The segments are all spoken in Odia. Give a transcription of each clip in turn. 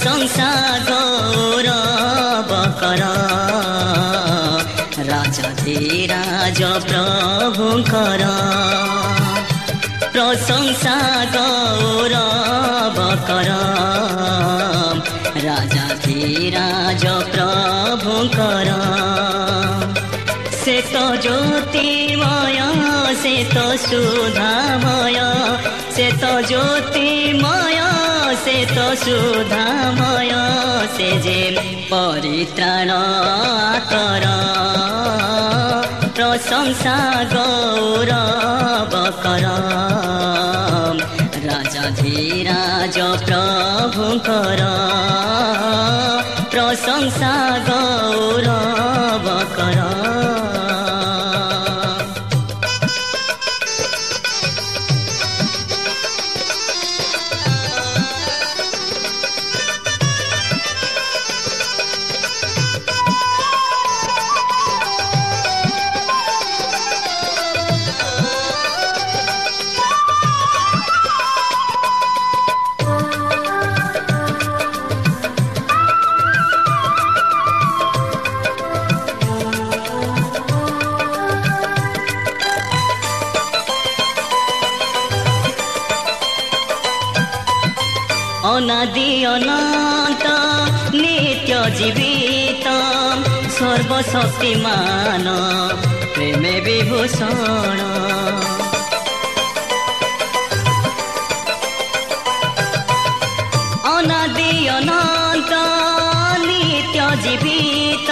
প্রশংসা গৌরব কর রাজা ধীরাজ প্রভুঙ্কর প্রশংসা গৌরব কর রাজা ধীরাজ প্রভুঙ্কর সে তো জ্যোতির্ময় সে তো সুধাময়, সে তো তো সুধাময় সে যে পরিত্রাণ কর প্রশংসা গৌরব কর রাজা ধীরাজ প্রভু কর সর্বশক্তিমান প্রেমে বিভূষণ। অনাদি অনন্ত, নিত্য জীবিত,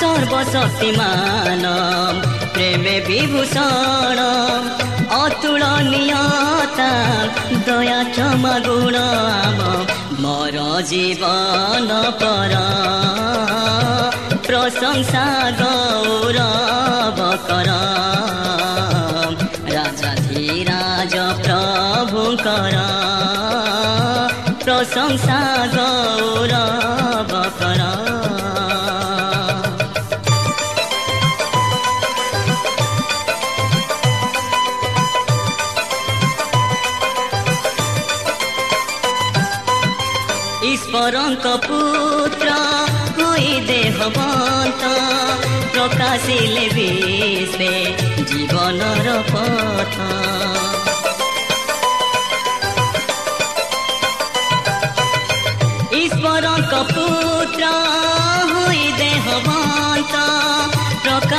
সর্বশক্তিমান, প্রেমে বিভূষণ। অতুলনীয়তা দয়া ক্ষমা গুণ আম মর জীবন পর। কর রাজা ধীরাজ প্রভু কর প্রশংসা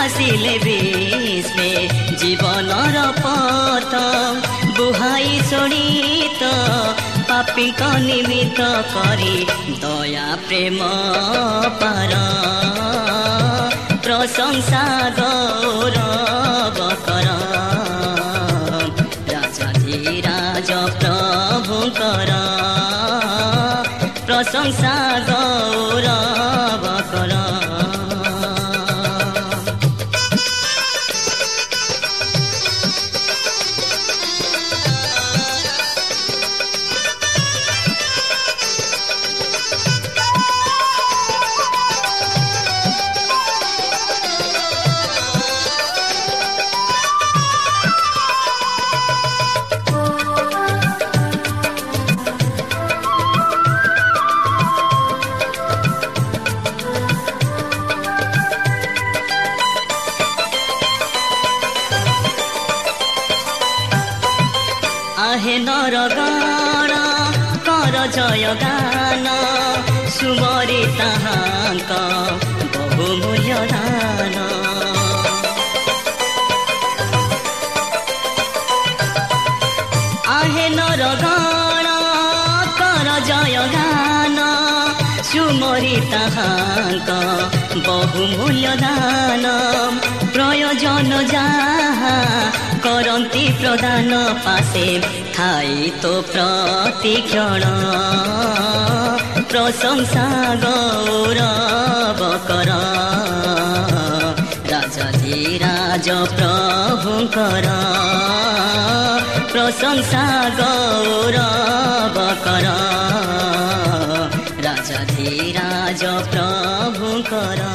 আসিলে বিষ্ণে, জীবনর পথ বুহাই চড়িত পাপিক নিমিত করি দয়া, প্রেম প্ৰেম পাৰ প্ৰশংসা গৌৰৱ কৰ রাজ প্রভু কর। প্রশংসা গান, সুমরে তাহাঙ্ক, বহুমূল্য দান। আহে নর গণ কর জয় গান, সুমরে তাহাঙ্ক, বহুমূল্য দান। প্রয়োজন যা করন্তি প্রদান পাশে ଥାଇ ତୋ ପ୍ରତିକ୍ଷଣ ପ୍ରଶଂସା ଗୌରବ କର ରାଜାଧିରାଜ ପ୍ରଭୁଙ୍କର ପ୍ରଶଂସା ଗୌରବ କର ରାଜାଧିରାଜ ପ୍ରଭୁଙ୍କର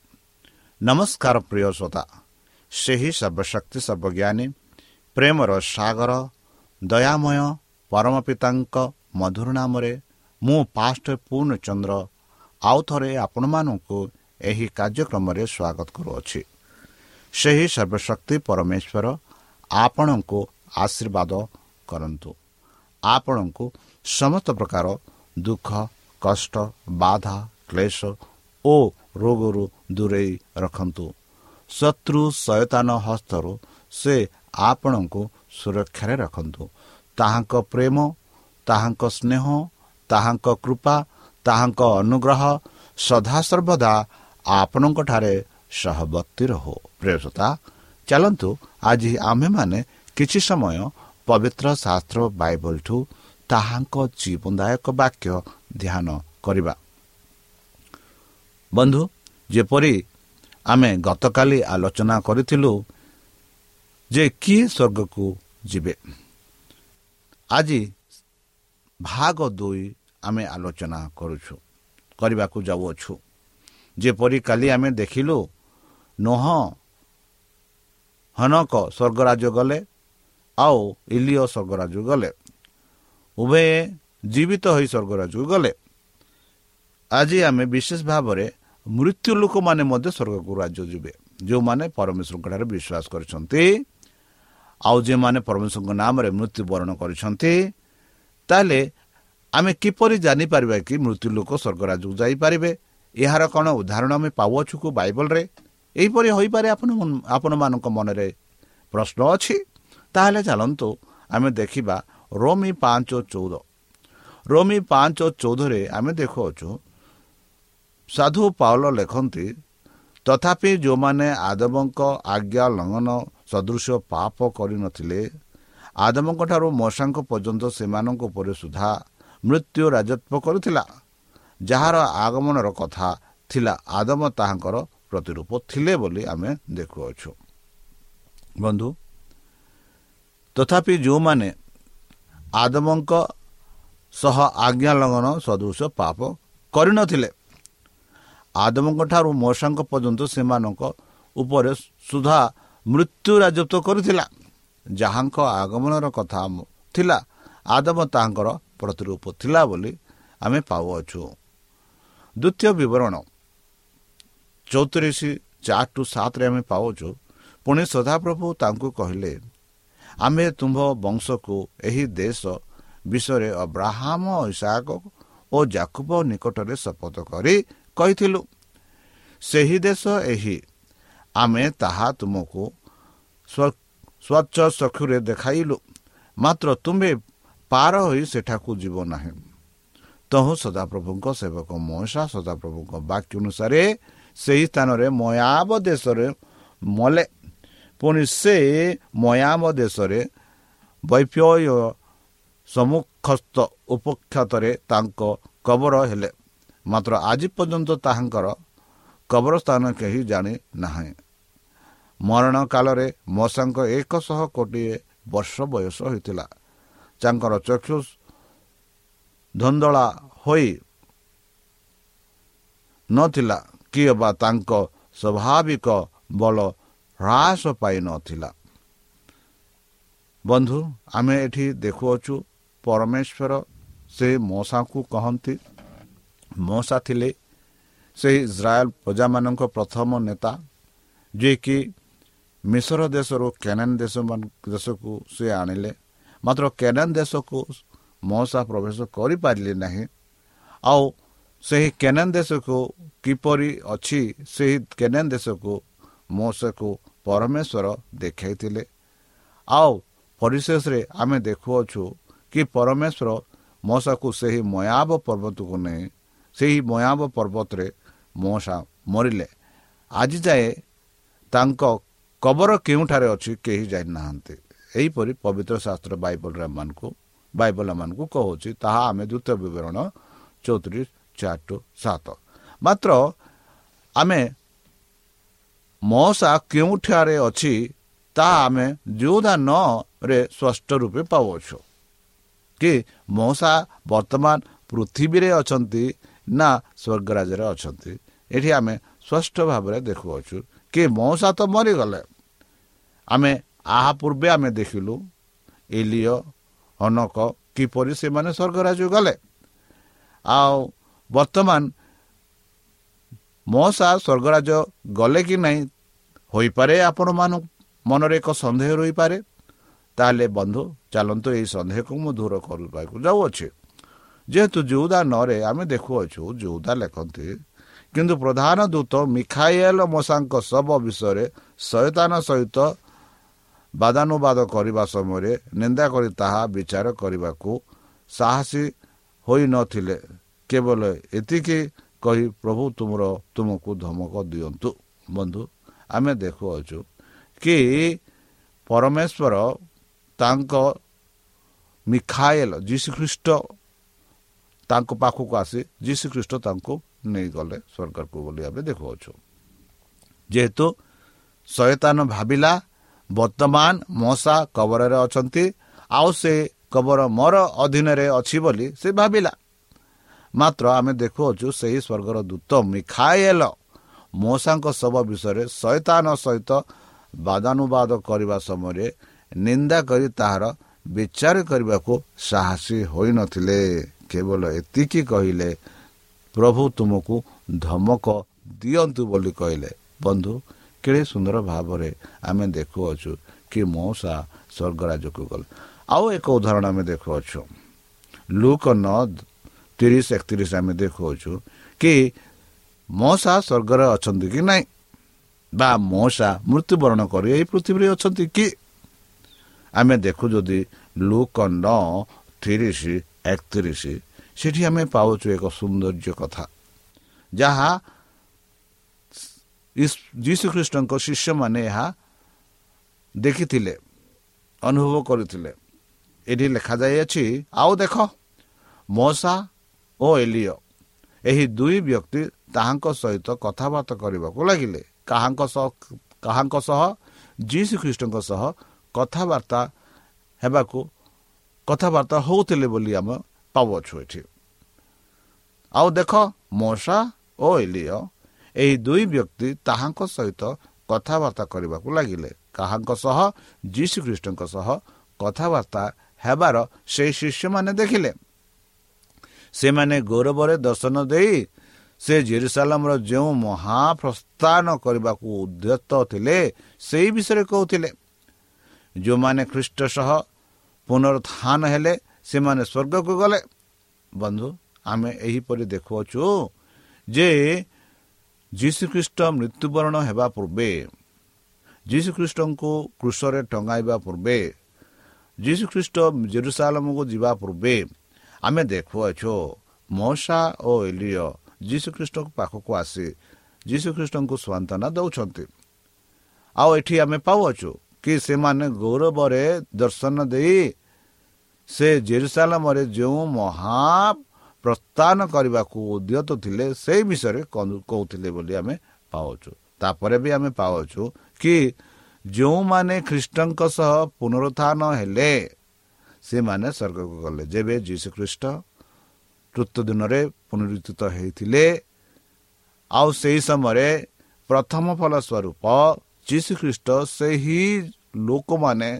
ନମସ୍କାର ପ୍ରିୟ ଶ୍ରୋତା ସେହି ସର୍ବଶକ୍ତି ସର୍ବଜ୍ଞାନୀ ପ୍ରେମର ସାଗର ଦୟାମୟ ପରମ ପିତାଙ୍କ ମଧୁର ନାମରେ ମୁଁ ପାଷ୍ଟ ପୂର୍ଣ୍ଣଚନ୍ଦ୍ର ଆଉ ଥରେ ଆପଣମାନଙ୍କୁ ଏହି କାର୍ଯ୍ୟକ୍ରମରେ ସ୍ୱାଗତ କରୁଅଛି ସେହି ସର୍ବଶକ୍ତି ପରମେଶ୍ୱର ଆପଣଙ୍କୁ ଆଶୀର୍ବାଦ କରନ୍ତୁ ଆପଣଙ୍କୁ ସମସ୍ତ ପ୍ରକାର ଦୁଃଖ କଷ୍ଟ ବାଧା କ୍ଲେଶ ଓ ରୋଗରୁ ଦୂରେଇ ରଖନ୍ତୁ। ଶତ୍ରୁ ସୟତାନ ହସ୍ତରୁ ସେ ଆପଣଙ୍କୁ ସୁରକ୍ଷାରେ ରଖନ୍ତୁ। ତାହାଙ୍କ ପ୍ରେମ ତାହାଙ୍କ ସ୍ନେହ ତାହାଙ୍କ କୃପା ତାହାଙ୍କ ଅନୁଗ୍ରହ ସଦାସର୍ବଦା ଆପଣଙ୍କଠାରେ ସହବର୍ତ୍ତୀ ରହୁ। ପ୍ରିୟସତା ଚାଲନ୍ତୁ ଆଜି ଆମ୍ଭେମାନେ କିଛି ସମୟ ପବିତ୍ର ଶାସ୍ତ୍ର ବାଇବଲଠୁ ତାହାଙ୍କ ଜୀବନଦାୟକ ବାକ୍ୟ ଧ୍ୟାନ କରିବା। ବନ୍ଧୁ ଯେପରି ଆମେ ଗତକାଲି ଆଲୋଚନା କରିଥିଲୁ ଯେ କିଏ ସ୍ୱର୍ଗକୁ ଯିବେ। ଆଜି ଭାଗ ଦୁଇ ଆମେ ଆଲୋଚନା କରୁଛୁ କରିବାକୁ ଯାଉଅଛୁ। ଯେପରି କାଲି ଆମେ ଦେଖିଲୁ ନୁହ ହନକ ସ୍ୱର୍ଗରାଜ ଗଲେ ଆଉ ଇଲିଓ ସ୍ୱର୍ଗରାଜ ଗଲେ। ଉଭୟ ଜୀବିତ ହୋଇ ସ୍ୱର୍ଗରାଜକୁ ଗଲେ। ଆଜି ଆମେ ବିଶେଷ ଭାବରେ ମୃତ୍ୟୁ ଲୋକମାନେ ମଧ୍ୟ ସ୍ୱର୍ଗକୁ ରାଜ୍ୟ ଯିବେ। ଯେଉଁମାନେ ପରମେଶ୍ୱରଙ୍କଠାରେ ବିଶ୍ୱାସ କରିଛନ୍ତି ଆଉ ଯେଉଁମାନେ ପରମେଶ୍ୱରଙ୍କ ନାମରେ ମୃତ୍ୟୁବରଣ କରିଛନ୍ତି ତାହେଲେ ଆମେ କିପରି ଜାଣିପାରିବା କି ମୃତ୍ୟୁ ଲୋକ ସ୍ୱର୍ଗରାଜକୁ ଯାଇପାରିବେ? ଏହାର କ'ଣ ଉଦାହରଣ ଆମେ ପାଉଅଛୁ କୁ ବାଇବଲରେ? ଏହିପରି ହୋଇପାରେ ଆପଣ ଆପଣମାନଙ୍କ ମନରେ ପ୍ରଶ୍ନ ଅଛି? ତାହେଲେ ଚାଲନ୍ତୁ ଆମେ ଦେଖିବା ରୋମି ପାଞ୍ଚ ଚଉଦ। ରୋମି ପାଞ୍ଚ ଚଉଦରେ ଆମେ ଦେଖୁଅଛୁ ସାଧୁ ପାଉଲ ଲେଖନ୍ତି ତଥାପି ଯେଉଁମାନେ ଆଦବଙ୍କ ଆଜ୍ଞା ଲଙ୍ଘନ ସଦୃଶ ପାପ କରିନଥିଲେ ଆଦମଙ୍କଠାରୁ ମଶାଙ୍କ ପର୍ଯ୍ୟନ୍ତ ସେମାନଙ୍କ ଉପରେ ସୁଦ୍ଧା ମୃତ୍ୟୁ ରାଜତ୍ୱ କରୁଥିଲା। ଯାହାର ଆଗମନର କଥା ଥିଲା ଆଦମ ତାହାଙ୍କର ପ୍ରତିରୂପ ଥିଲେ ବୋଲି ଆମେ ଦେଖୁଅଛୁ। ବନ୍ଧୁ ତଥାପି ଯେଉଁମାନେ ଆଦମଙ୍କ ସହ ଆଜ୍ଞା ଲଙ୍ଘନ ସଦୃଶ ପାପ କରିନଥିଲେ ଆଦମଙ୍କଠାରୁ ମଶାଙ୍କ ପର୍ଯ୍ୟନ୍ତ ସେମାନଙ୍କ ଉପରେ ସୁଧା ମୃତ୍ୟୁ ରାଜତ୍ୱ କରିଥିଲା। ଯାହାଙ୍କ ଆଗମନର କଥା ଥିଲା। ଆଦମ ତାହାଙ୍କର ପ୍ରତିରୂପ ଥିଲା ବୋଲି ଆମେ ପାଉଅଛୁ। ଦ୍ୱିତୀୟ ବିବରଣ। ଚଉତିରିଶ ଚାରି ଟୁ ସାତରେ ଆମେ ପାଉଛୁ ପୁଣି ସଦାପ୍ରଭୁ ତାଙ୍କୁ କହିଲେ ଆମେ ତୁମ୍ଭ ବଂଶକୁ ଏହି ଦେଶ ବିଷୟରେ ଅବ୍ରାହ୍ମ ଇସାକ ଓ ଜାକୁବ ନିକଟରେ ଶପଥ କରି କହିଥିଲୁ ସେହି ଦେଶ ଏହି ଆମେ ତାହା ତୁମକୁ ସ୍ୱଚ୍ଛ ଚକ୍ଷୁରେ ଦେଖାଇଲୁ। ମାତ୍ର ତୁମ୍ଭେ ପାର ହୋଇ ସେଠାକୁ ଯିବ ନାହିଁ। ତହୁଁ ସଦାପ୍ରଭୁଙ୍କ ସେବକ ମହିଷା ସଦାପ୍ରଭୁଙ୍କ ବାକ୍ୟ ଅନୁସାରେ ସେହି ସ୍ଥାନରେ ମୟାବ ଦେଶରେ ମଲେ। ପୁଣି ସେ ମୟାମ ଦେଶରେ ବୈପ୍ୟ ସମ୍ମୁଖସ୍ଥ ଉପଖ୍ୟାତରେ ତାଙ୍କ କବର ହେଲେ। ମାତ୍ର ଆଜି ପର୍ଯ୍ୟନ୍ତ ତାହାଙ୍କର କବରସ୍ଥାନ କେହି ଜାଣି ନାହିଁ। ମରଣ କାଳରେ ମଶାଙ୍କ ଏକଶହ କୋଟିଏ ବର୍ଷ ବୟସ ହୋଇଥିଲା। ତାଙ୍କର ଚକ୍ଷୁ ଧନ୍ଦଳା ହୋଇ ନଥିଲା କିଏ ବା ତାଙ୍କ ସ୍ୱାଭାବିକ ବଳ ହ୍ରାସ ପାଇନଥିଲା ବନ୍ଧୁ ଆମେ ଏଠି ଦେଖୁଅଛୁ ପରମେଶ୍ୱର ସେ ମଶାଙ୍କୁ କହନ୍ତି ମଶା ଥିଲେ ସେହି ଇସ୍ରାଏଲ ପ୍ରଜାମାନଙ୍କ ପ୍ରଥମ ନେତା ଯିଏକି ମିଶର ଦେଶରୁ କେନାନ ଦେଶ ଦେଶକୁ ସେ ଆଣିଲେ। ମାତ୍ର କେନାନ ଦେଶକୁ ମଶା ପ୍ରବେଶ କରିପାରିଲେ ନାହିଁ। ଆଉ ସେହି କେନାନ ଦେଶକୁ କିପରି ଅଛି ସେହି କେନାନ ଦେଶକୁ ମଶକୁ ପରମେଶ୍ୱର ଦେଖାଇଥିଲେ। ଆଉ ପରିଶେଷରେ ଆମେ ଦେଖୁଅଛୁ କି ପରମେଶ୍ୱର ମଶାକୁ ସେହି ମୟାବ ପର୍ବତକୁ ନେଇ ସେହି ମୟାବ ପର୍ବତରେ ମଶା ମରିଲେ। ଆଜି ଯାଏ ତାଙ୍କ କବର କେଉଁଠାରେ ଅଛି କେହି ଜାଣିନାହାନ୍ତି। ଏହିପରି ପବିତ୍ର ଶାସ୍ତ୍ର ବାଇବଲ ଏମାନଙ୍କୁ ବାଇବଲ ଏମାନଙ୍କୁ କହୁଛି। ତାହା ଆମେ ଦ୍ୱିତୀୟ ବିବରଣ ଚଉତିରିଶ ଚାରି ଟୁ ସାତ। ମାତ୍ର ଆମେ ମଶା କେଉଁଠାରେ ଅଛି ତାହା ଆମେ ଯୋଉଦା ନରେ ସ୍ପଷ୍ଟ ରୂପେ ପାଉଅଛୁ। କି ମଶା ବର୍ତ୍ତମାନ ପୃଥିବୀରେ ଅଛନ୍ତି ନା ସ୍ୱର୍ଗରାଜରେ ଅଛନ୍ତି ଏଠି ଆମେ ସ୍ପଷ୍ଟ ଭାବରେ ଦେଖୁଅଛୁ କି ମଉସା ତ ମରିଗଲେ ଆମେ ଆହା ପୂର୍ବେ ଆମେ ଦେଖିଲୁ ଏଲିଓ ହନକ କିପରି ସେମାନେ ସ୍ୱର୍ଗରାଜ ଗଲେ ଆଉ ବର୍ତ୍ତମାନ ମଶା ସ୍ୱର୍ଗରାଜ ଗଲେ କି ନାହିଁ ହୋଇପାରେ ଆପଣମାନଙ୍କ ମନରେ ଏକ ସନ୍ଦେହ ରହିପାରେ ତାହେଲେ ବନ୍ଧୁ ଚାଲନ୍ତୁ ଏହି ସନ୍ଦେହକୁ ମୁଁ ଦୂର କରିବାକୁ ଯାଉଅଛି ଯେହେତୁ ଯଉଦା ନରେ ଆମେ ଦେଖୁଅଛୁ ଯଉଦା ଲେଖନ୍ତି କିନ୍ତୁ ପ୍ରଧାନ ଦୂତ ମିଖାଇଲ ମଶାଙ୍କ ଶବ ବିଷୟରେ ଶୟତାନ ସହିତ ବାଦାନୁବାଦ କରିବା ସମୟରେ ନିନ୍ଦା କରି ତାହା ବିଚାର କରିବାକୁ ସାହସୀ ହୋଇନଥିଲେ କେବଳ ଏତିକି କହି ପ୍ରଭୁ ତୁମର ତୁମକୁ ଧମକ ଦିଅନ୍ତୁ। ବନ୍ଧୁ ଆମେ ଦେଖୁଅଛୁ କି ପରମେଶ୍ୱର ତାଙ୍କ ମିଖାଏଲ ଯୀଶୁଖ୍ରୀଷ୍ଟ ତାଙ୍କ ପାଖକୁ ଆସି ଯୀଶୁଖ୍ରୀଷ୍ଟ ତାଙ୍କୁ ନେଇଗଲେ ସ୍ୱର୍ଗକୁ ବୋଲି ଆମେ ଦେଖୁଅଛୁ। ଯେହେତୁ ଶୟତାନ ଭାବିଲା ବର୍ତ୍ତମାନ ମଶା କବରରେ ଅଛନ୍ତି ଆଉ ସେ କବର ମୋର ଅଧୀନରେ ଅଛି ବୋଲି ସେ ଭାବିଲା। ମାତ୍ର ଆମେ ଦେଖୁଅଛୁ ସେହି ସ୍ୱର୍ଗର ଦୂତ ମିଖାଏଲ ମଶାଙ୍କ ଶବ ବିଷୟରେ ଶୈତାନ ସହିତ ବାଦାନୁବାଦ କରିବା ସମୟରେ ନିନ୍ଦା କରି ତାହାର ବିଚାର କରିବାକୁ ସାହସୀ ହୋଇନଥିଲେ। କେବଳ ଏତିକି କହିଲେ ପ୍ରଭୁ ତୁମକୁ ଧମକ ଦିଅନ୍ତୁ ବୋଲି କହିଲେ। ବନ୍ଧୁ କେଡ଼େ ସୁନ୍ଦର ଭାବରେ ଆମେ ଦେଖୁଅଛୁ କି ମଉସା ସ୍ୱର୍ଗରାଜକୁ ଗଲେ। ଆଉ ଏକ ଉଦାହରଣ ଆମେ ଦେଖୁଅଛୁ। ଲୁକ ନଦ ତିରିଶ ଏକତିରିଶ ଆମେ ଦେଖୁଅଛୁ କି ମଶା ସ୍ୱର୍ଗରେ ଅଛନ୍ତି କି ନାହିଁ ବା ମଶା ମୃତ୍ୟୁବରଣ କରି ଏହି ପୃଥିବୀରେ ଅଛନ୍ତି କି? ଆମେ ଦେଖୁ ଯଦି ଲୁକ ନ ତିରିଶ ଏକତିରିଶ ସେଠି ଆମେ ପାଉଛୁ ଏକ ସୌନ୍ଦର୍ଯ୍ୟ କଥା ଯାହା ଯୀଶୁଖ୍ରୀଷ୍ଟଙ୍କ ଶିଷ୍ୟମାନେ ଏହା ଦେଖିଥିଲେ ଅନୁଭବ କରିଥିଲେ ଏଠି ଲେଖାଯାଇଅଛି ଆଉ ଦେଖ ମଶା ଓ ଏଲିଓ ଏହି ଦୁଇ ବ୍ୟକ୍ତି ତାହାଙ୍କ ସହିତ କଥାବାର୍ତ୍ତା କରିବାକୁ ଲାଗିଲେ କାହାଙ୍କ ସହ କାହାଙ୍କ ସହ ଯୀଶୁ ଖ୍ରୀଷ୍ଟଙ୍କ ସହ କଥାବାର୍ତ୍ତା ହେବାକୁ କଥାବାର୍ତ୍ତା ହେଉଥିଲେ ବୋଲି ଆମେ ପାଉଅଛୁ ଏଠି। ଆଉ ଦେଖ ମଶା ଓ ଏଲିଓ ଏହି ଦୁଇ ବ୍ୟକ୍ତି ତାହାଙ୍କ ସହିତ କଥାବାର୍ତ୍ତା କରିବାକୁ ଲାଗିଲେ। କାହାଙ୍କ ସହ? ଯୀଶୁ ଖ୍ରୀଷ୍ଟଙ୍କ ସହ କଥାବାର୍ତ୍ତା ହେବାର ସେହି ଶିଷ୍ୟମାନେ ଦେଖିଲେ। ସେମାନେ ଗୌରବରେ ଦର୍ଶନ ଦେଇ ସେ ଜେରୁସାଲାମର ଯେଉଁ ମହାପ୍ରସ୍ଥାନ କରିବାକୁ ଉଦ୍ୟତ ଥିଲେ ସେହି ବିଷୟରେ କହୁଥିଲେ। ଯେଉଁମାନେ ଖ୍ରୀଷ୍ଟ ସହ ପୁନରୁତ୍ଥାନ ହେଲେ ସେମାନେ ସ୍ୱର୍ଗକୁ ଗଲେ। ବନ୍ଧୁ ଆମେ ଏହିପରି ଦେଖୁଅଛୁ ଯେ ଯୀଶୁଖ୍ରୀଷ୍ଟ ମୃତ୍ୟୁବରଣ ହେବା ପୂର୍ବେ ଯୀଶୁଖ୍ରୀଷ୍ଟଙ୍କୁ କୃଷରେ ଟଙ୍ଗାଇବା ପୂର୍ବେ ଯୀଶୁଖ୍ରୀଷ୍ଟ ଜେରୁସାଲମକୁ ଯିବା ପୂର୍ବେ ଆମେ ଦେଖୁଅଛୁ ମଉସା ଓ ଏଲିଓ ଯୀଶୁଖ୍ରୀଷ୍ଟଙ୍କ ପାଖକୁ ଆସି ଯୀଶୁଖ୍ରୀଷ୍ଟଙ୍କୁ ସ୍ୱାନ୍ତନା ଦେଉଛନ୍ତି। ଆଉ ଏଠି ଆମେ ପାଉଅଛୁ କି ସେମାନେ ଗୌରବରେ ଦର୍ଶନ ଦେଇ ସେ ଜେରୁସାଲାମରେ ଯେଉଁ ମହା ପ୍ରସ୍ଥାନ କରିବାକୁ ଉଦ୍ୟତ ଥିଲେ ସେଇ ବିଷୟରେ କହୁଥିଲେ ବୋଲି ଆମେ ପାଉଛୁ। ତାପରେ ବି ଆମେ ପାଉଛୁ କି ଯେଉଁମାନେ ଖ୍ରୀଷ୍ଟଙ୍କ ସହ ପୁନରୁତ୍ଥାନ ହେଲେ ସେମାନେ ସ୍ୱର୍ଗକୁ ଗଲେ। ଯେବେ ଯୀଶୁ ଖ୍ରୀଷ୍ଟ ତୃତୀୟ ଦିନରେ ପୁନରୁତ୍ଥିତ ହେଇଥିଲେ ଆଉ ସେହି ସମୟରେ ପ୍ରଥମ ଫଳ ସ୍ୱରୂପ ଯୀଶୁଖ୍ରୀଷ୍ଟ ସେହି ଲୋକମାନେ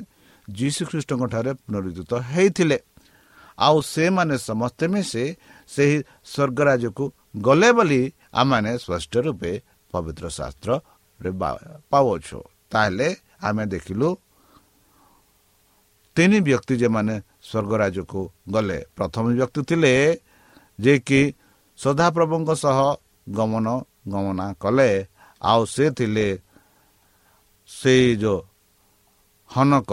ଯୀଶୁଖ୍ରୀଷ୍ଟଙ୍କ ଠାରେ ପୁନରୁଦ୍ଧିତ ହେଇଥିଲେ ଆଉ ସେମାନେ ସମସ୍ତେ ମିଶି ସେହି ସ୍ୱର୍ଗରାଜକୁ ଗଲେ ବୋଲି ଆମମାନେ ସ୍ପଷ୍ଟ ରୂପେ ପବିତ୍ର ଶାସ୍ତ୍ରରେ ପାଉଛୁ ତାହେଲେ ଆମେ ଦେଖିଲୁ ତିନି ବ୍ୟକ୍ତି ଯେମାନେ ସ୍ୱର୍ଗରାଜକୁ ଗଲେ ପ୍ରଥମ ବ୍ୟକ୍ତି ଥିଲେ ଯେ କି ସଦାପ୍ରଭୁଙ୍କ ସହ ଗମନ ଗମନା କଲେ ଆଉ ସେ ଥିଲେ ସେଇ ଯେଉଁ ହନକ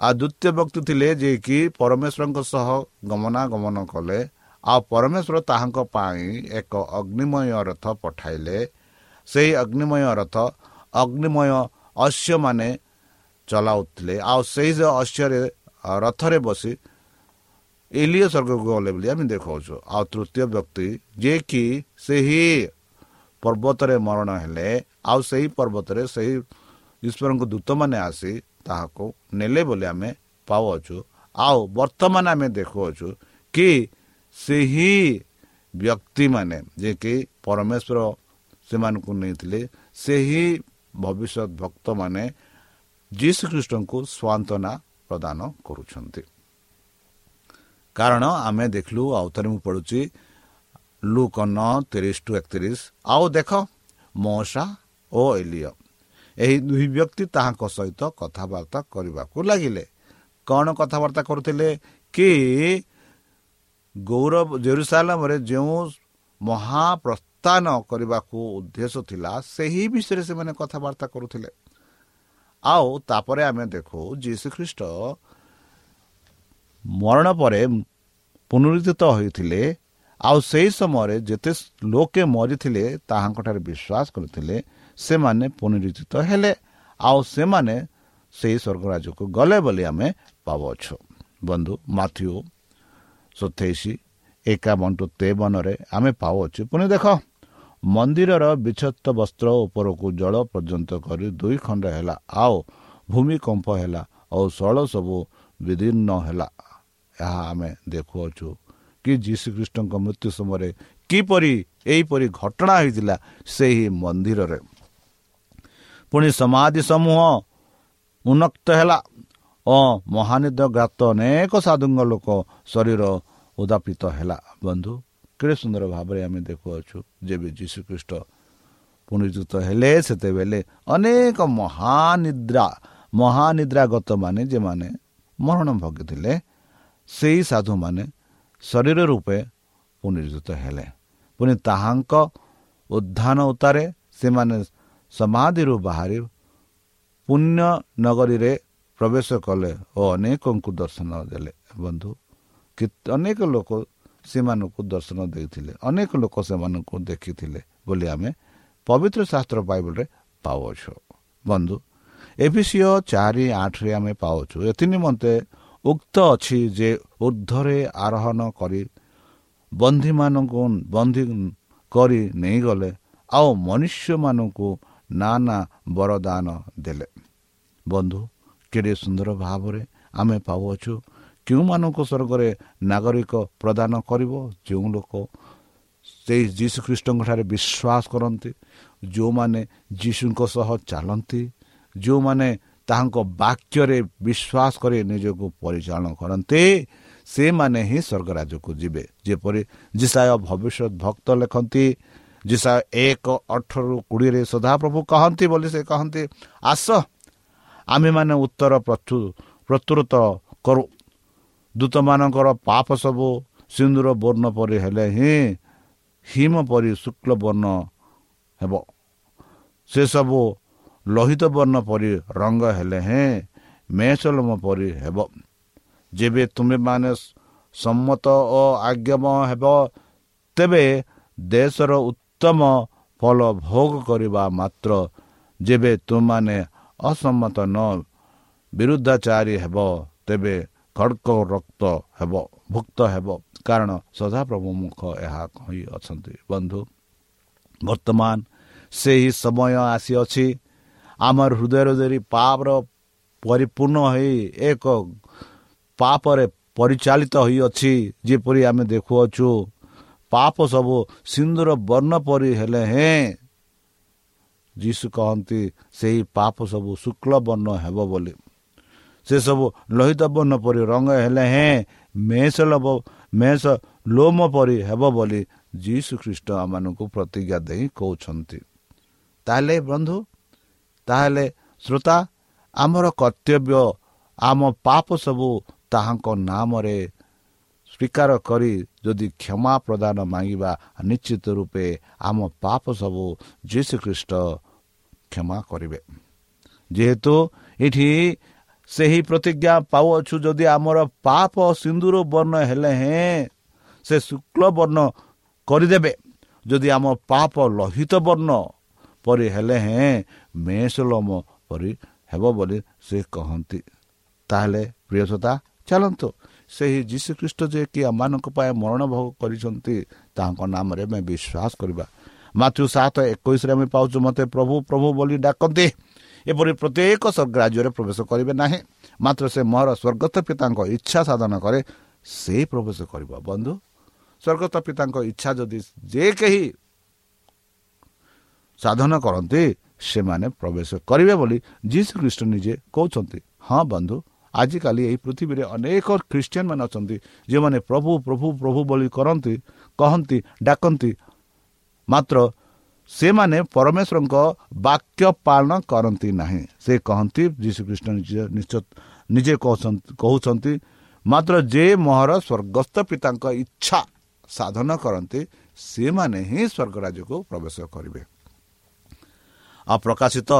ଆଉ ଦ୍ୱିତୀୟ ବ୍ୟକ୍ତି ଥିଲେ ଯିଏକି ପରମେଶ୍ୱରଙ୍କ ସହ ଗମନାଗମନ କଲେ ଆଉ ପରମେଶ୍ୱର ତାହାଙ୍କ ପାଇଁ ଏକ ଅଗ୍ନିମୟ ରଥ ପଠାଇଲେ ସେହି ଅଗ୍ନିମୟ ରଥ ଅଗ୍ନିମୟ ଅଶ୍ୟମାନେ ଚଲାଉଥିଲେ ଆଉ ସେହି ଅଶ୍ୟରେ ରଥରେ ବସି ଏଲିଓ ସ୍ୱର୍ଗକୁ ଗଲେ ବୋଲି ଆମେ ଦେଖାଉଛୁ ଆଉ ତୃତୀୟ ବ୍ୟକ୍ତି ଯିଏକି ସେହି ପର୍ବତରେ ମରଣ ହେଲେ ଆଉ ସେହି ପର୍ବତରେ ସେହି ଈଶ୍ୱରଙ୍କ ଦୂତମାନେ ଆସି ତାହାକୁ ନେଲେ ବୋଲି ଆମେ ପାଉଅଛୁ। ଆଉ ବର୍ତ୍ତମାନ ଆମେ ଦେଖୁଅଛୁ କି ସେହି ବ୍ୟକ୍ତିମାନେ ଯିଏକି ପରମେଶ୍ୱର ସେମାନଙ୍କୁ ନେଇଥିଲେ ସେହି ଭବିଷ୍ୟତ ଭକ୍ତମାନେ ଯୀଶୁଖ୍ରୀଷ୍ଟଙ୍କୁ ସ୍ୱାନ୍ତନା ପ୍ରଦାନ କରୁଛନ୍ତି। କାରଣ ଆମେ ଦେଖିଲୁ ଆଉ ଥରେ ମୁଁ ପଢ଼ୁଛି ଲୁକନ ତିରିଶ ଟୁ ଏକତିରିଶ ଆଉ ଦେଖ ମଶା ଓ ଏଲିଓ ଏହି ଦୁଇ ବ୍ୟକ୍ତି ତାହାଙ୍କ ସହିତ କଥାବାର୍ତ୍ତା କରିବାକୁ ଲାଗିଲେ। କ'ଣ କଥାବାର୍ତ୍ତା କରୁଥିଲେ? କି ଗୌରବ ଜେରୁସାଲାମରେ ଯେଉଁ ମହାପ୍ରସ୍ଥାନ କରିବାକୁ ଉଦ୍ଦେଶ୍ୟ ଥିଲା ସେହି ବିଷୟରେ ସେମାନେ କଥାବାର୍ତ୍ତା କରୁଥିଲେ। ଆଉ ତାପରେ ଆମେ ଦେଖୁ ଯୀଶୁଖ୍ରୀଷ୍ଟ ମରଣ ପରେ ପୁନରୁଦ୍ଧିତ ହୋଇଥିଲେ। ଆଉ ସେହି ସମୟରେ ଯେତେ ଲୋକେ ମରିଥିଲେ ତାହାଙ୍କଠାରେ ବିଶ୍ୱାସ କରିଥିଲେ ସେମାନେ ପୁନରୁଦ୍ଧିତ ହେଲେ ଆଉ ସେମାନେ ସେହି ସ୍ୱର୍ଗରାଜକୁ ଗଲେ ବୋଲି ଆମେ ପାଉଅଛୁ। ବନ୍ଧୁ ମାଥ୍ୟୁ ସତେଇଶ ଏକାବନ ଟୁ ତେବନରେ ଆମେ ପାଉଅଛୁ। ପୁଣି ଦେଖ ମନ୍ଦିରର ବିଚ୍ଛତ ବସ୍ତ୍ର ଉପରକୁ ଜଳ ପର୍ଯ୍ୟନ୍ତ କରି ଦୁଇ ଖଣ୍ଡ ହେଲା ଆଉ ଭୂମିକମ୍ପ ହେଲା ଆଉ ଶଳ ସବୁ ବିଦୀର୍ଣ୍ଣ ହେଲା ଏହା ଆମେ ଦେଖୁଅଛୁ କି ଯୀଶୁଖ୍ରୀଷ୍ଟଙ୍କ ମୃତ୍ୟୁ ସମୟରେ କିପରି ଏହିପରି ଘଟଣା ହୋଇଥିଲା ସେହି ମନ୍ଦିରରେ। ପୁଣି ସମାଧି ସମୂହ ଉନ୍ନକ୍ତ ହେଲା। ଓ ମହାନିଦ ଗାତ ଅନେକ ସାଧୁଙ୍କ ଲୋକ ଶରୀର ଉଦାପିତ ହେଲା। ବନ୍ଧୁ କେଡ଼େ ସୁନ୍ଦର ଭାବରେ ଆମେ ଦେଖୁଅଛୁ ଯେବେ ଯୀଶୁଖ୍ରୀଷ୍ଟ ପୁନରୁଦ୍ଧିତ ହେଲେ ସେତେବେଳେ ଅନେକ ମହାନିଦ୍ରା ମହାନିଦ୍ରାଗତ ମାନେ ଯେମାନେ ମରଣ ଭୋଗିଥିଲେ ସେହି ସାଧୁମାନେ ଶରୀର ରୂପେ ପୁନରୁଦ୍ଧିତ ହେଲେ। ପୁଣି ତାହାଙ୍କ ଉଦ୍ଧାନ ଉତ୍ତାରେ ସେମାନେ ସମାଧିରୁ ବାହାରି ପୁଣ୍ୟ ନଗରୀରେ ପ୍ରବେଶ କଲେ ଓ ଅନେକଙ୍କୁ ଦର୍ଶନ ଦେଲେ। ବନ୍ଧୁ ଅନେକ ଲୋକ ସେମାନଙ୍କୁ ଦର୍ଶନ ଦେଇଥିଲେ। ଅନେକ ଲୋକ ସେମାନଙ୍କୁ ଦେଖିଥିଲେ ବୋଲି ଆମେ ପବିତ୍ର ଶାସ୍ତ୍ର ବାଇବଲରେ ପାଉଅଛୁ। ବନ୍ଧୁ ଏଭିସିଓ ଚାରି ଆଠରେ ଆମେ ପାଉଛୁ ଏଥି ନିମନ୍ତେ ଉକ୍ତ ଅଛି ଯେ ଉର୍ଦ୍ଧ୍ୱରେ ଆରୋହଣ କରି ବନ୍ଧୀମାନଙ୍କୁ ବନ୍ଦୀ କରି ନେଇଗଲେ ଆଉ ମନୁଷ୍ୟମାନଙ୍କୁ ନା ନା ବରଦାନ ଦେଲେ ବନ୍ଧୁ କେଡ଼େ ସୁନ୍ଦର ଭାବରେ ଆମେ ପାଉଅଛୁ କେଉଁମାନଙ୍କୁ ସ୍ୱର୍ଗରେ ନାଗରିକ ପ୍ରଦାନ କରିବ ଯେଉଁ ଲୋକ ସେଇ ଯୀଶୁଖ୍ରୀଷ୍ଟଙ୍କଠାରେ ବିଶ୍ୱାସ କରନ୍ତି ଯେଉଁମାନେ ଯୀଶୁଙ୍କ ସହ ଚାଲନ୍ତି ଯେଉଁମାନେ ତାହାଙ୍କ ବାକ୍ୟରେ ବିଶ୍ୱାସ କରି ନିଜକୁ ପରିଚାଳନା କରନ୍ତି ସେମାନେ ହିଁ ସ୍ୱର୍ଗରାଜକୁ ଯିବେ ଯେପରି ଜିସାୟ ଭବିଷ୍ୟତ ଭକ୍ତ ଲେଖନ୍ତି ଜିସା ଏକ ଅଠରରୁ କୋଡ଼ିଏରେ ସଦାପ୍ରଭୁ କହନ୍ତି ବୋଲି ସେ କହନ୍ତି ଆସ ଆମେମାନେ ଉତ୍ତର ପ୍ରଚୁରତ କରୁ। ଦୂତମାନଙ୍କର ପାପ ସବୁ ସିନ୍ଦୁର ବର୍ଣ୍ଣ ପରି ହେଲେ ହିଁ ହିମ ପରି ଶୁକ୍ଳ ବର୍ଣ୍ଣ ହେବ। ସେସବୁ ଲୋହିତ ବର୍ଣ୍ଣ ପରି ରଙ୍ଗ ହେଲେ ହେଁ ମେସଲମ ପରି ହେବ। ଯେବେ ତୁମେମାନେ ସମ୍ମତ ଓ ଆଜ୍ଞମ ହେବ ତେବେ ଦେଶର ଉତ୍ତମ ଫଳ ଭୋଗ କରିବା ମାତ୍ର ଯେବେ ତୁମମାନେ ଅସମ୍ମତ ନ ବିରୁଦ୍ଧାଚାରୀ ହେବ ତେବେ ଖଡ଼କ ରକ୍ତ ହେବ ଭୁକ୍ତ ହେବ କାରଣ ସଦାପ୍ରଭୁ ମୁଖ ଏହା କହି ଅଛନ୍ତି ବନ୍ଧୁ ବର୍ତ୍ତମାନ ସେହି ସମୟ ଆସିଅଛି ଆମର ହୃଦୟ ହୃଦୟରେ ପାପର ପରିପୂର୍ଣ୍ଣ ହୋଇ ଏକ ପାପରେ ପରିଚାଳିତ ହୋଇଅଛି ଯେପରି ଆମେ ଦେଖୁଅଛୁ ପାପ ସବୁ ସିନ୍ଦୁର ବର୍ଣ୍ଣ ପରି ହେଲେ ହେଁ ଯୀଶୁ କହନ୍ତି ସେହି ପାପ ସବୁ ଶୁକ୍ଳ ବର୍ଣ୍ଣ ହେବ ବୋଲି ସେସବୁ ଲୋହିତ ବର୍ଣ୍ଣ ପରି ରଙ୍ଗ ହେଲେ ହେଁ ମେଷ ଲୋବ ମେଷ ଲୋମ ପରି ହେବ ବୋଲି ଯୀଶୁ ଖ୍ରୀଷ୍ଟ ଆମମାନଙ୍କୁ ପ୍ରତିଜ୍ଞା ଦେଇ କହୁଛନ୍ତି ତାହେଲେ ବନ୍ଧୁ ତାହେଲେ ଶ୍ରୋତା ଆମର କର୍ତ୍ତବ୍ୟ ଆମ ପାପ ସବୁ ତାହାଙ୍କ ନାମରେ ସ୍ୱୀକାର କରି ଯଦି କ୍ଷମା ପ୍ରଦାନ ମାଗିବା ନିଶ୍ଚିତ ରୂପେ ଆମ ପାପ ସବୁ ଯୀଶୁଖ୍ରୀଷ୍ଟ କ୍ଷମା କରିବେ। ଯେହେତୁ ଏଠି ସେହି ପ୍ରତିଜ୍ଞା ପାଉଅଛୁ ଯଦି ଆମର ପାପ ସିନ୍ଦୁର ବର୍ଣ୍ଣ ହେଲେ ହେଁ ସେ ଶୁକ୍ଳ ବର୍ଣ୍ଣ କରିଦେବେ। ଯଦି ଆମ ପାପ ଲୋହିତ ବର୍ଣ୍ଣ ପରି ହେଲେ ହେଁ ମେଷଲମ ପରି ହେବ ବୋଲି ସେ କହନ୍ତି। ତାହେଲେ ପ୍ରିୟସତା ଚାଲନ୍ତୁ ସେହି ଯୀଶୁଖ୍ରୀଷ୍ଟ ଯେ କି ଆମମାନଙ୍କ ପାଇଁ ମରଣ ଭୋଗ କରିଛନ୍ତି ତାଙ୍କ ନାମରେ ଆମେ ବିଶ୍ୱାସ କରିବା। ମାତୃ ସାତ ଏକୋଇଶରେ ଆମେ ପାଉଛୁ ମୋତେ ପ୍ରଭୁ ପ୍ରଭୁ ବୋଲି ଡାକନ୍ତି। ଏପରି ପ୍ରତ୍ୟେକ ରାଜ୍ୟରେ ପ୍ରବେଶ କରିବେ ନାହିଁ। ମାତ୍ର ସେ ମୋର ସ୍ୱର୍ଗତ ପିତାଙ୍କ ଇଚ୍ଛା ସାଧନ କରେ ସେ ପ୍ରବେଶ କରିବ। ବନ୍ଧୁ ସ୍ୱର୍ଗତ ପିତାଙ୍କ ଇଚ୍ଛା ଯଦି ଯେ କେହି ସାଧନ କରନ୍ତି ସେମାନେ ପ୍ରବେଶ କରିବେ ବୋଲି ଯୀଶୁ ଖ୍ରୀଷ୍ଟ ନିଜେ କହୁଛନ୍ତି। ହଁ ବନ୍ଧୁ ଆଜିକାଲି ଏହି ପୃଥିବୀରେ ଅନେକ ଖ୍ରୀଷ୍ଟିଆନ ମାନେ ଅଛନ୍ତି ଯେଉଁମାନେ ପ୍ରଭୁ ପ୍ରଭୁ ପ୍ରଭୁ ବୋଲି କରନ୍ତି କହନ୍ତି ଡାକନ୍ତି ମାତ୍ର ସେମାନେ ପରମେଶ୍ୱରଙ୍କ ବାକ୍ୟ ପାଳନ କରନ୍ତି ନାହିଁ। ସେ କହନ୍ତି ଯୀଶୁଖ୍ରୀଷ୍ଟ ନିଶ୍ଚୟ ନିଜେ କହୁଛନ୍ତି ମାତ୍ର ଯେ ମୋହର ସ୍ୱର୍ଗସ୍ଥ ପିତାଙ୍କ ଇଚ୍ଛା ସାଧନ କରନ୍ତି ସେମାନେ ହିଁ ସ୍ୱର୍ଗରାଜ୍ୟକୁ ପ୍ରବେଶ କରିବେ। ଆଉ ପ୍ରକାଶିତ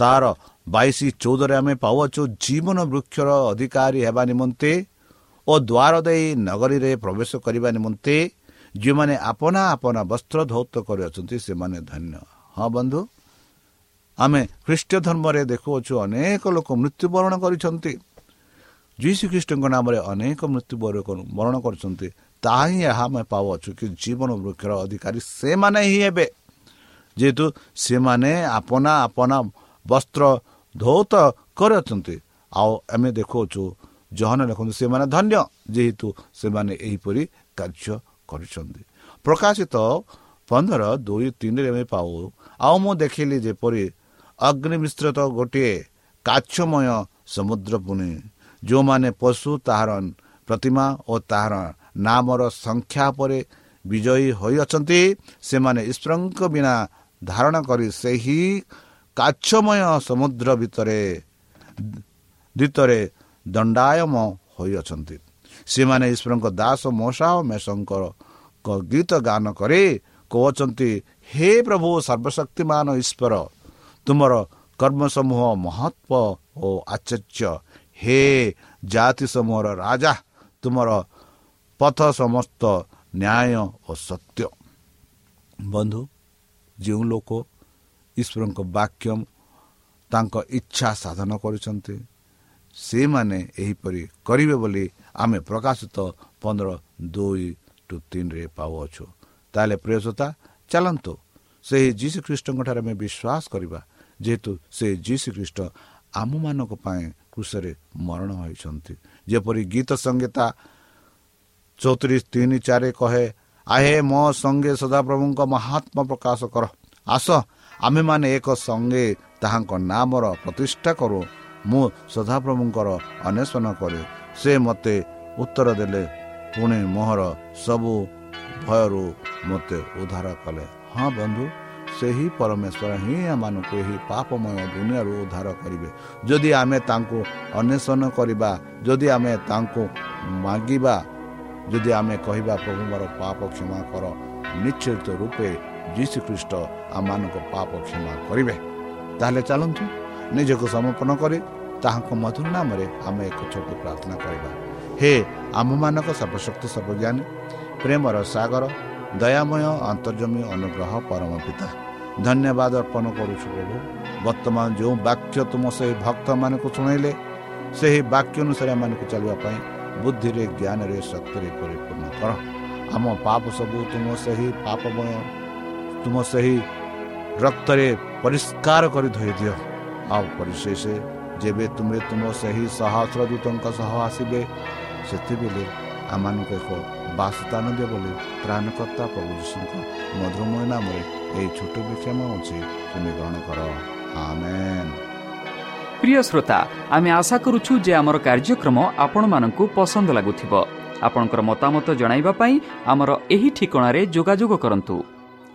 ତାର ବାଇଶ ଚଉଦରେ ଆମେ ପାଉଅଛୁ ଜୀବନ ବୃକ୍ଷର ଅଧିକାରୀ ହେବା ନିମନ୍ତେ ଓ ଦ୍ୱାର ଦେଇ ନଗରୀରେ ପ୍ରବେଶ କରିବା ନିମନ୍ତେ ଯେଉଁମାନେ ଆପନା ଆପନା ବସ୍ତ୍ର ଧୌତ କରିଅଛନ୍ତି ସେମାନେ ଧନ୍ୟ। ହଁ ବନ୍ଧୁ ଆମେ ଖ୍ରୀଷ୍ଟ ଧର୍ମରେ ଦେଖୁଅଛୁ ଅନେକ ଲୋକ ମୃତ୍ୟୁବରଣ କରିଛନ୍ତି। ଯୀଶୁ ଖ୍ରୀଷ୍ଟଙ୍କ ନାମରେ ଅନେକ ମୃତ୍ୟୁ ବରଣ କରୁଛନ୍ତି। ତାହା ହିଁ ଏହା ଆମେ ପାଉଅଛୁ କି ଜୀବନ ବୃକ୍ଷର ଅଧିକାରୀ ସେମାନେ ହିଁ ହେବେ। ଯେହେତୁ ସେମାନେ ଆପନା ଆପନା ବସ୍ତ୍ର ଧୌତ କରିଅଛନ୍ତି। ଆଉ ଆମେ ଦେଖାଉଛୁ ଜହନ ଲେଖନ୍ତୁ ସେମାନେ ଧନ୍ୟ ଯେହେତୁ ସେମାନେ ଏହିପରି କାର୍ଯ୍ୟ କରିଛନ୍ତି। ପ୍ରକାଶିତ ପନ୍ଦର ଦୁଇ ତିନିରେ ଆମେ ପାଉ ଆଉ ମୁଁ ଦେଖିଲି ଯେପରି ଅଗ୍ନି ମିଶ୍ରିତ ଗୋଟିଏ କାଛମୟ ସମୁଦ୍ର ପୁଣି ଯେଉଁମାନେ ପଶୁ ତାହାର ପ୍ରତିମା ଓ ତାହାର ନାମର ସଂଖ୍ୟା ପରେ ବିଜୟୀ ହୋଇଅଛନ୍ତି ସେମାନେ ଈଶ୍ୱରଙ୍କ ବିନା ଧାରଣ କରି ସେହି କାଛମୟ ସମୁଦ୍ର ଭିତରେ ଭିତରେ ଦଣ୍ଡାୟମ ହୋଇଅଛନ୍ତି। ସେମାନେ ଈଶ୍ୱରଙ୍କ ଦାସ ମଶା ଓ ମେଷଙ୍କର ଗୀତ ଗାନ କରି କହୁଛନ୍ତି ହେ ପ୍ରଭୁ ସର୍ବଶକ୍ତିମାନ ଈଶ୍ୱର ତୁମର କର୍ମ ସମୂହ ମହତ୍ଵ ଓ ଆଚର୍ଯ୍ୟ। ହେ ଜାତି ସମୂହର ରାଜା ତୁମର ପଥ ସମସ୍ତ ନ୍ୟାୟ ଓ ସତ୍ୟ। ବନ୍ଧୁ ଯେଉଁ ଲୋକ ଈଶ୍ୱରଙ୍କ ବାକ୍ୟ ତାଙ୍କ ଇଚ୍ଛା ସାଧନ କରୁଛନ୍ତି। ସେମାନେ ଏହିପରି କରିବେ ବୋଲି ଆମେ ପ୍ରକାଶିତ ପନ୍ଦର ଦୁଇ ଟୁ ତିନିରେ ପାଉଅଛୁ। ତାହେଲେ ପ୍ରିୟସତା ଚାଲନ୍ତୁ ସେହି ଯୀଶୁ ଖ୍ରୀଷ୍ଟଙ୍କଠାରେ ଆମେ ବିଶ୍ୱାସ କରିବା ଯେହେତୁ ସେ ଯୀଶୁ ଖ୍ରୀଷ୍ଟ ଆମମାନଙ୍କ ପାଇଁ କୃଷରେ ମରଣ ହୋଇଛନ୍ତି। ଯେପରି ଗୀତ ସଂହିତା ଚଉତିରିଶ ତିନି ଚାରି କହେ ଆହେ ମୋ ସଙ୍ଗେ ସଦାପ୍ରଭୁଙ୍କ ମହାତ୍ମା ପ୍ରକାଶ କର। ଆସ ଆମେମାନେ ଏକ ସଙ୍ଗେ ତାହାଙ୍କ ନାମର ପ୍ରତିଷ୍ଠା କରୁ। ମୁଁ ସଦାପ୍ରଭୁଙ୍କର ଅନ୍ୱେଷଣ କରେ। ସେ ମୋତେ ଉତ୍ତର ଦେଲେ ପୁଣି ମୋହର ସବୁ ଭୟରୁ ମୋତେ ଉଦ୍ଧାର କଲେ। ହଁ ବନ୍ଧୁ ସେହି ପରମେଶ୍ୱର ହିଁ ଆମମାନଙ୍କୁ ଏହି ପାପମୟ ଦୁନିଆରୁ ଉଦ୍ଧାର କରିବେ। ଯଦି ଆମେ ତାଙ୍କୁ ଅନ୍ୱେଷଣ କରିବା ଯଦି ଆମେ ତାଙ୍କୁ ମାଗିବା ଯଦି ଆମେ କହିବା ପ୍ରଭୁ ମୋର ପାପ କ୍ଷମା କର ନିଶ୍ଚିତ ରୂପେ ଯୀଶୁଖ୍ରୀଷ୍ଟ ଆମମାନଙ୍କ ପାପ କ୍ଷମା କରିବେ। ତାହେଲେ ଚାଲନ୍ତୁ ନିଜକୁ ସମର୍ପଣ କରି ତାହାଙ୍କ ମଧୁର ନାମରେ ଆମେ ଏକ ଛୋଟ ପ୍ରାର୍ଥନା କରିବା। ହେ ଆମମାନଙ୍କ ସର୍ବଶକ୍ତି ସର୍ବଜ୍ଞାନୀ ପ୍ରେମର ସାଗର ଦୟାମୟ ଅନ୍ତର୍ଜମୀ ଅନୁଗ୍ରହ ପରମ ପିତା ଧନ୍ୟବାଦ ଅର୍ପଣ କରୁଛୁ ପ୍ରଭୁ। ବର୍ତ୍ତମାନ ଯେଉଁ ବାକ୍ୟ ତୁମ ସେହି ଭକ୍ତମାନଙ୍କୁ ଶୁଣାଇଲେ ସେହି ବାକ୍ୟ ଅନୁସାରେ ଏମାନଙ୍କୁ ଚାଲିବା ପାଇଁ ବୁଦ୍ଧିରେ ଜ୍ଞାନରେ ଶକ୍ତିରେ ପରିପୂର୍ଣ୍ଣ କର। ଆମ ପାପ ସବୁ ତୁମ ସେହି ପାପମୟ ତୁମ ସେହି ରକ୍ତରେ ପରିଷ୍କାର କରି ଧୋଇଦିଅ ଆଉ ପରିଶେଷ ଯେବେ ତୁମେ ତୁମ ସେହି ସହସ୍ର ଦୂତଙ୍କ ସହ ଆସିବେ ସେତେବେଳେ ଆମମାନଙ୍କୁ ଏକ ବାସସ୍ଥାନ ଦିଅ ବୋଲି ପ୍ରାଣକର୍ତ୍ତା ପ୍ରଭୁ ଯୀଶୁଙ୍କ ମଧୁରମୟ ନାମରେ ଏହି ଛୋଟ ବିକ୍ଷମ ହେଉଛି ତୁମେ ଗ୍ରହଣ କର। ପ୍ରିୟ ଶ୍ରୋତା ଆମେ ଆଶା କରୁଛୁ ଯେ ଆମର କାର୍ଯ୍ୟକ୍ରମ ଆପଣମାନଙ୍କୁ ପସନ୍ଦ ଲାଗୁଥିବ। ଆପଣଙ୍କର ମତାମତ ଜଣାଇବା ପାଇଁ ଆମର ଏହି ଠିକଣାରେ ଯୋଗାଯୋଗ କରନ୍ତୁ।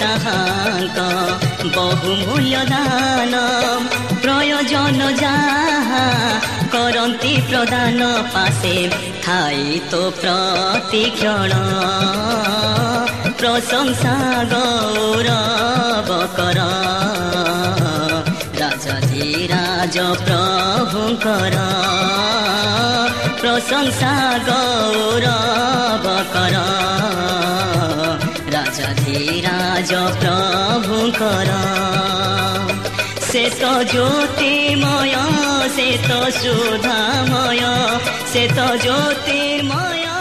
তাহাঙ্ক বহু মূল্য দান প্রয়োজন যাহা କରନ୍ତି ପ୍ରଦାନ ପାଶେ ଥାଇ ତୋ ପ୍ରତିକ୍ଷଣ ପ୍ରଶଂସା ଗୌରବ କର ରାଜାଧିରାଜ ପ୍ରଭୁଙ୍କର ପ୍ରଶଂସା ଗୌରବ রাজা ধীরাজ প্রভুঙ্কর সে তো জ্যোতির্ময় সে তো সুধাময় সে তো জ্যোতির্ময়